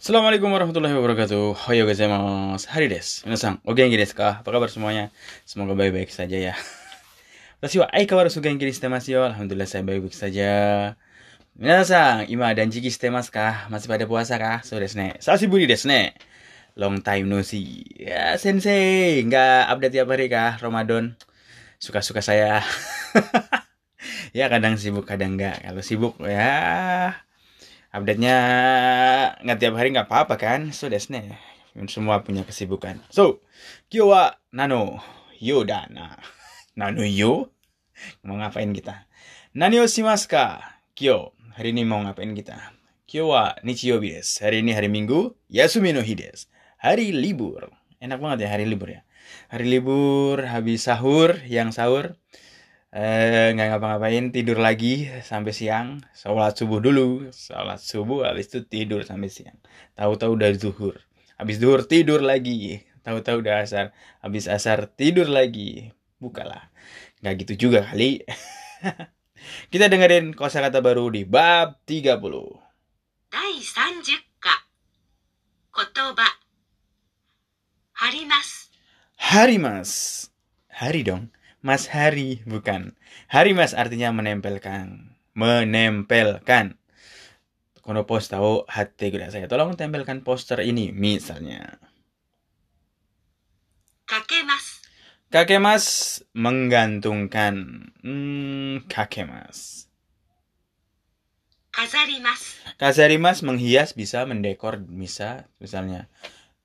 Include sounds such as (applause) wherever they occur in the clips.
Assalamualaikum warahmatullahi wabarakatuh. Hoyo gozaimasu. Hari des. Minasan, o genki desu ka? Apa kabar semuanya? Semoga baik-baik saja ya. (laughs) Watashi wa aikawarazu genki desu temasu yo. Alhamdulillah saya baik-baik saja. Minasan, ima danjiki shite masu ka? Masih pada puasa kah? So desu ne. Sashiburi desu ne. Long time no see. Ya, sensei. Nggak update tiap hari kah? Ramadan. Suka-suka saya. (laughs) ya, kadang sibuk, kadang nggak. Kalau sibuk, ya update-nya nggak tiap hari nggak apa-apa kan? So desne semua punya kesibukan. So kyo wa nano? Yo dana. (laughs) Nano yo? Mau ngapain kita? Nani o shimasu ka kyo hari ini mau ngapain kita? Kyo wa nichiyobi desu. Hari ini hari minggu yasumi no hi hari libur. Enak banget ya hari libur ya. Hari libur habis sahur yang sahur Eh, nggak eh, ngapa-ngapain tidur lagi sampai siang. Sholat subuh dulu. Sholat subuh habis itu tidur sampai siang. Tahu-tahu udah zuhur. Habis zuhur tidur lagi. Tahu-tahu udah asar. Habis asar tidur lagi. Bukalah. Nggak gitu juga kali. (laughs) Kita dengerin kosakata baru di bab 30 Dai sanju ka kotoba. Harimas. Harimas. Hari dong. Mas Hari bukan. Hari Mas artinya menempelkan. Menempelkan. Kono post tahu hati gue saya. Tolong tempelkan poster ini misalnya. Kakek Mas. Kakek Mas menggantungkan. Hmm, kakek Mas. Kazarimas. Kazarimas menghias bisa mendekor bisa misalnya.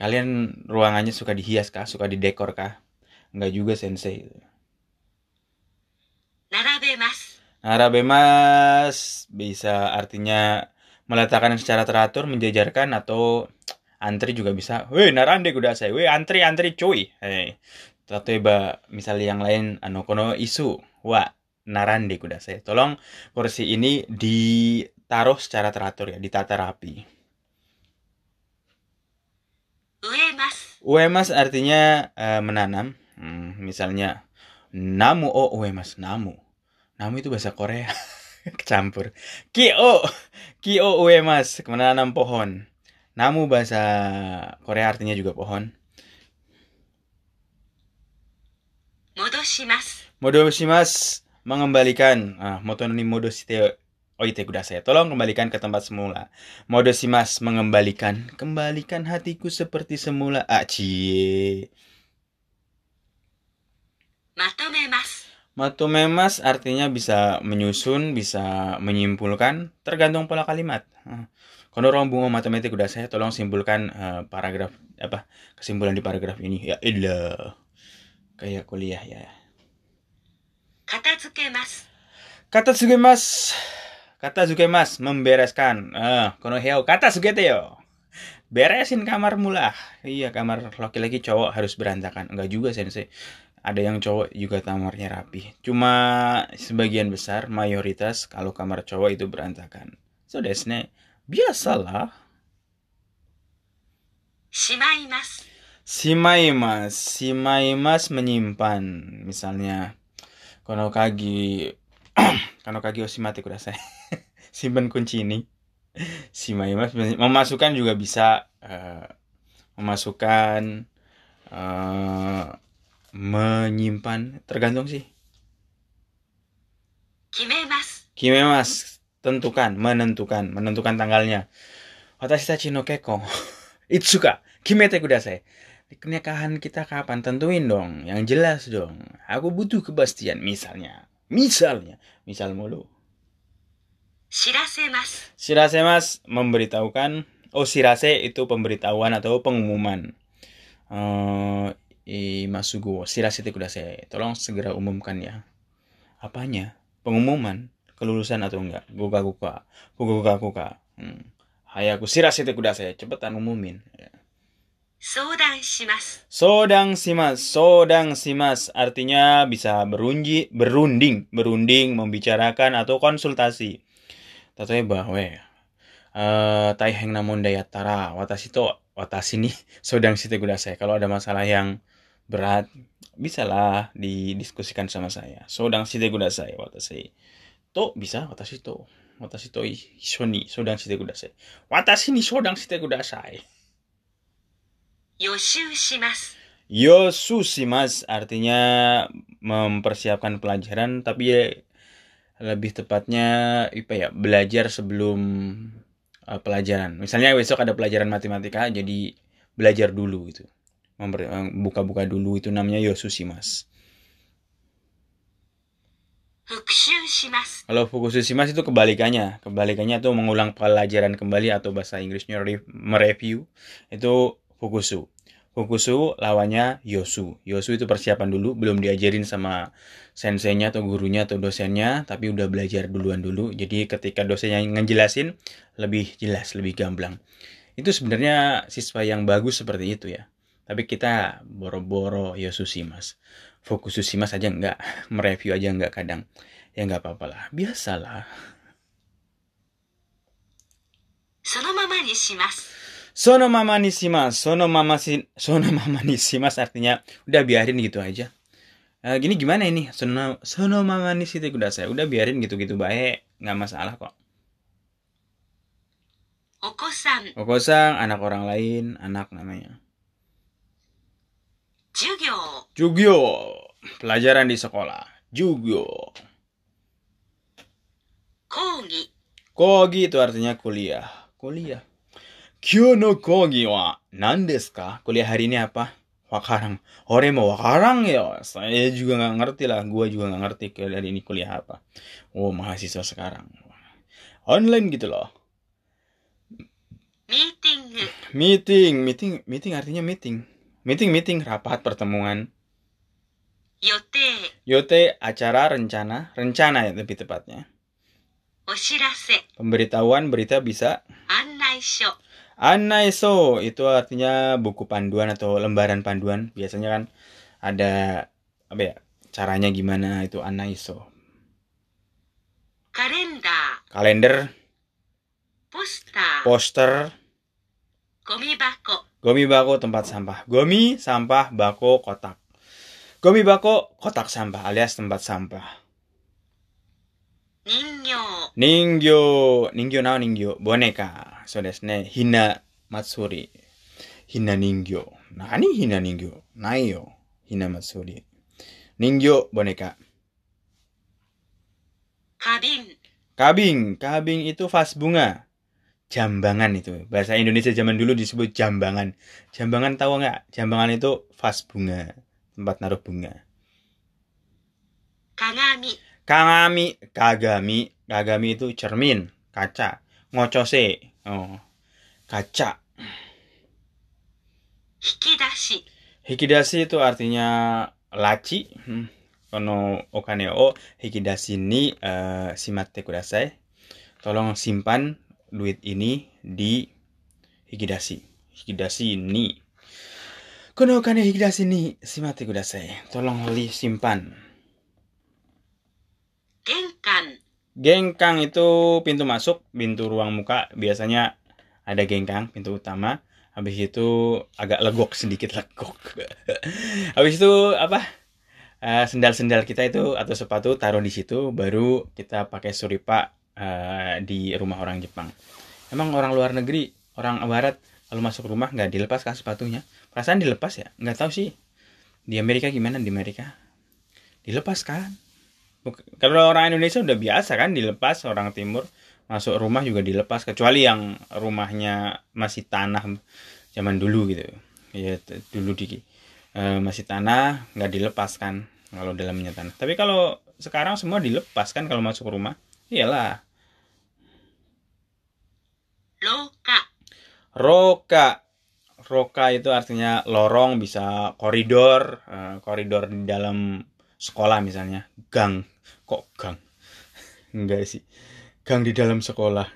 Kalian ruangannya suka dihias kah? Suka didekor kah? Enggak juga sensei. Narabemas. Narabemas bisa artinya meletakkan secara teratur, menjajarkan atau antri juga bisa. Weh, narande kuda saya. Weh, antri antri cuy. Hey. Tateba misalnya yang lain anu kono isu. Wa narande kuda saya. Tolong kursi ini ditaruh secara teratur ya, ditata rapi. Uemas. Uemas artinya eh, menanam. Hmm, misalnya namu oh uemas namu Namu itu bahasa Korea. (laughs) Kecampur. Kio. Kio ue mas. Menanam pohon. Namu bahasa Korea artinya juga pohon. Modoshimasu. Modoshimasu. Mengembalikan. Ah, moto ni modoshite oite saya Tolong kembalikan ke tempat semula. Modoshimasu mengembalikan. Kembalikan hatiku seperti semula. Ah. Matumemas artinya bisa menyusun, bisa menyimpulkan, tergantung pola kalimat. Kono orang bungo matematik udah saya tolong simpulkan uh, paragraf apa kesimpulan di paragraf ini ya ilah kayak kuliah ya. Kata mas. Kata mas. Kata mas membereskan. Uh, kono heo kata sugete yo. Beresin kamar mulah. Iya kamar laki-laki cowok harus berantakan. Enggak juga sensei ada yang cowok juga kamarnya rapi. Cuma sebagian besar mayoritas kalau kamar cowok itu berantakan. So desne biasalah. Shimaimas. Shimaimas, shimaimas menyimpan. Misalnya Konokagi (clears throat) Konokagi oshimate kudasai. (laughs) Simpan kunci ini. Shimaimas memasukkan juga bisa uh, memasukkan uh, menyimpan tergantung sih. Kimemas. Kimemas tentukan menentukan menentukan tanggalnya. Watashi tachi no keko (laughs) itsuka kimete kudasai. Pernikahan kita kapan? Tentuin dong yang jelas dong. Aku butuh kepastian misalnya. Misalnya misal mulu. Shirasemas. Shirasemas memberitahukan. Oh shirase itu pemberitahuan atau pengumuman. Uh, Imasugo Shirasete Kudasai. Tolong segera umumkan ya. Apanya? Pengumuman? Kelulusan atau enggak? guka guka guka guka Hmm. Hayaku Shirasete Kudasai. Cepetan umumin. Ya. Sodang simas. Sodang simas. Sodang simas artinya bisa berunji, berunding, berunding, membicarakan atau konsultasi. Tatoe bahwe. Uh, eh, taiheng namun dayatara. Watasi to Watasi ni (laughs) sodang site gudasai. Kalau ada masalah yang berat bisa lah didiskusikan sama saya. Sodang saya waktu saya to bisa waktu watashi to. Watashi to isho ni. Sodang saya. Waktu watashi ni sodang shite kudasai yoshu shimasu. Yosu shimas artinya mempersiapkan pelajaran tapi ya lebih tepatnya apa ya belajar sebelum uh, pelajaran. Misalnya besok ada pelajaran matematika jadi belajar dulu gitu. Eh, buka-buka dulu itu namanya Yosu yosushimasu. Kalau fukushimasu itu kebalikannya, kebalikannya itu mengulang pelajaran kembali atau bahasa Inggrisnya mereview itu fukusu. Fukusu lawannya yosu. Yosu itu persiapan dulu, belum diajarin sama senseinya atau gurunya atau dosennya, tapi udah belajar duluan dulu. Jadi ketika dosennya ngejelasin lebih jelas, lebih gamblang. Itu sebenarnya siswa yang bagus seperti itu ya. Tapi kita boro-boro ya susi mas Fokus susi mas aja enggak, (laughs) mereview aja enggak kadang. Ya enggak apa-apa lah, biasalah. Sono mama ni shimasu. Sono mama ni shimasu. Sono mama si sono mama ni shimasu artinya udah biarin gitu aja. E, gini gimana ini? Sono sono mama ni shite udah saya udah biarin gitu-gitu baik, nggak masalah kok. Okosan. Okosan anak orang lain, anak namanya. Jugyo. Jugyo. Pelajaran di sekolah. Jugyo. Kogi. Kogi itu artinya kuliah. Kuliah. Kyo no kogi wa nandesu ka? Kuliah hari ini apa? Wakarang. Ore mau wakarang ya. Saya juga nggak ngerti lah. Gua juga nggak ngerti kuliah hari ini kuliah apa. Oh, mahasiswa sekarang. Online gitu loh. Meeting. Meeting, meeting, meeting artinya meeting meeting-meeting rapat pertemuan. Yote. Yote acara rencana, rencana ya lebih tepatnya. Oshirase. Pemberitahuan berita bisa. Annaisho. Anaiso itu artinya buku panduan atau lembaran panduan. Biasanya kan ada apa ya? Caranya gimana itu anaiso. Kalender. Kalender. Poster. Poster. Komi. Gomi bako tempat sampah. Gomi sampah bako kotak. Gomi bako kotak sampah alias tempat sampah. Ningyo. Ningyo. Ningyo nao ningyo. Boneka. So desne. Hina matsuri. Hina ningyo. Nani hina ningyo? Naiyo. Hina matsuri. Ningyo boneka. Kabing. Kabing. Kabing itu vas bunga jambangan itu. Bahasa Indonesia zaman dulu disebut jambangan. Jambangan tahu nggak? Jambangan itu vas bunga tempat naruh bunga. Kagami kagami kagami. Kagami itu cermin kaca. Ngocose oh kaca. Hikidashi. Hikidashi itu artinya laci. Hmm. Kono okane o hikidashi ni eh, uh, simate kudasai. Tolong simpan duit ini di hikidashi. Hikidashi ni. Kono okane hikidashi ni shimatte kudasai. Tolong li simpan. 玄関、Gengkang itu pintu masuk, pintu ruang muka. Biasanya ada gengkang, pintu utama. Habis itu agak legok (laughs) sedikit legok. Habis itu apa? Eh, Sendal-sendal kita itu atau sepatu taruh di situ, baru kita pakai suripa eh, di rumah orang Jepang. Emang orang luar negeri, orang barat kalau masuk rumah nggak dilepas kan sepatunya? Perasaan dilepas ya? Nggak tahu sih. Di Amerika gimana di Amerika? Dilepas kan? Kalau orang Indonesia udah biasa kan dilepas orang timur masuk rumah juga dilepas kecuali yang rumahnya masih tanah zaman dulu gitu ya dulu di eh, masih tanah nggak dilepas kan kalau dalamnya tanah tapi kalau sekarang semua dilepas kan kalau masuk rumah iyalah Roka. Roka. Roka itu artinya lorong, bisa koridor, eh, koridor di dalam sekolah misalnya, gang. Kok gang? (laughs) Enggak sih. Gang di dalam sekolah.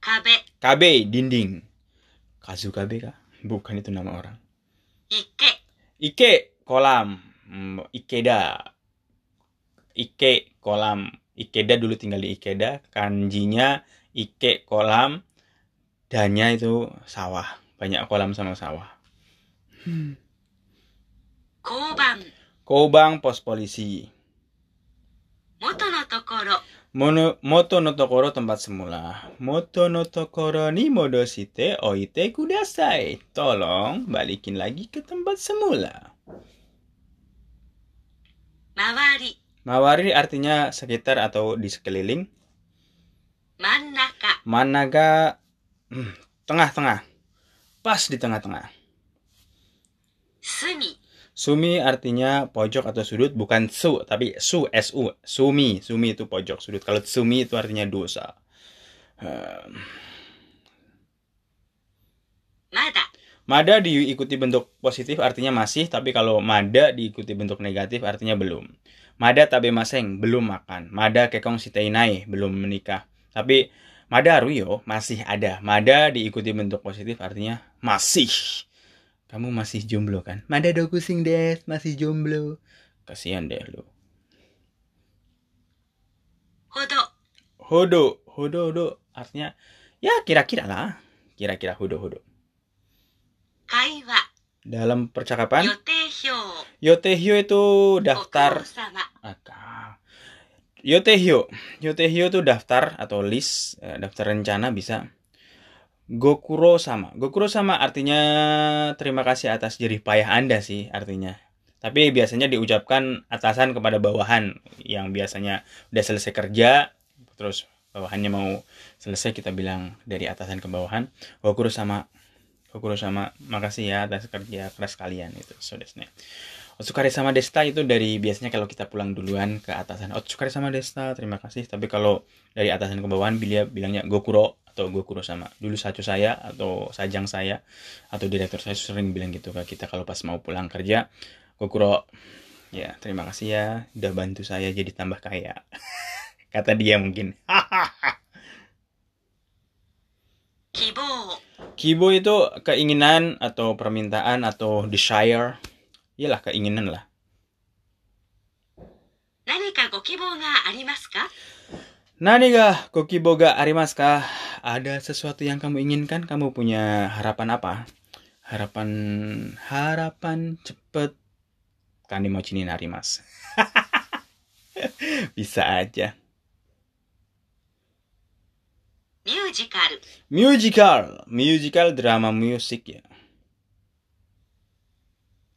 KB. KB, dinding. Kazu KB kah? Bukan itu nama orang. Ike. Ike, kolam. Hmm, Ikeda. Ike, kolam. Ikeda dulu tinggal di Ikeda. Kanjinya Ike kolam, danya itu sawah. Banyak kolam sama sawah. Hmm. Kobang. Kobang pos polisi. Moto no tokoro. Mono, moto no tokoro tempat semula. Moto no tokoro ni modosite oite kudasai. Tolong balikin lagi ke tempat semula. Mawari. Mawari artinya sekitar atau di sekeliling. Mana kak? Managa hmm, tengah-tengah. Pas di tengah-tengah. Sumi. Sumi artinya pojok atau sudut bukan su tapi su su, sumi sumi itu pojok sudut kalau sumi itu artinya dosa. Ehm. Mada. Mada diikuti bentuk positif artinya masih tapi kalau mada diikuti bentuk negatif artinya belum. Mada tabe maseng belum makan. Mada kekong sitainai belum menikah. Tapi Mada Ruyo masih ada. Mada diikuti bentuk positif artinya masih. Kamu masih jomblo kan? Mada do kusing des, masih jomblo. Kasihan deh lu. Hodo. Hodo, hodo, hodo. Artinya ya kira-kira lah. Kira-kira hodo, hodo. Kaiwa. Dalam percakapan. Yotehyo. Yotehyo itu daftar Yotehyo, yotehyo itu daftar atau list, eh, daftar rencana bisa. Gokuro sama, Gokuro sama artinya terima kasih atas jerih payah Anda sih artinya. Tapi biasanya diucapkan atasan kepada bawahan yang biasanya udah selesai kerja, terus bawahannya mau selesai kita bilang dari atasan ke bawahan, Gokuro sama, Gokuro sama, makasih ya atas kerja keras kalian itu, so desu ne. Otsukare sama desta itu dari biasanya kalau kita pulang duluan ke atasan. Otsukare sama desta, terima kasih. Tapi kalau dari atasan ke bawahan dia bilangnya gokuro atau gokuro sama. Dulu sacu saya atau sajang saya atau direktur saya sering bilang gitu ke kita kalau pas mau pulang kerja. Gokuro, ya terima kasih ya udah bantu saya jadi tambah kaya. (laughs) Kata dia mungkin. 希望、Kibo itu keinginan atau permintaan atau desire iyalah keinginan lah. Nani ga koki boga arimasu ka? Ada sesuatu yang kamu inginkan? Kamu punya harapan apa? Harapan harapan cepet kani mau cinin arimas. (laughs) Bisa aja. Musical. Musical, musical drama musik ya.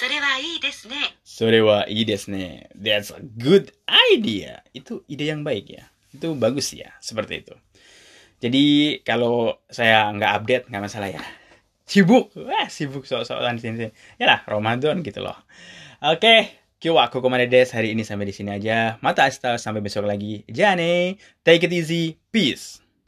それはいいですね。 Sore wa ii desu ne. That's a good idea. Itu ide yang baik ya. Itu bagus ya, seperti itu. Jadi kalau saya nggak update nggak masalah ya. Sibuk, wah sibuk sok-sokan di sini. Ya lah, Ramadan gitu loh. Oke, Kyowa kokomade desu. Hari ini sampai di sini aja. Mata asta sampai besok lagi. Jane, take it easy. Peace.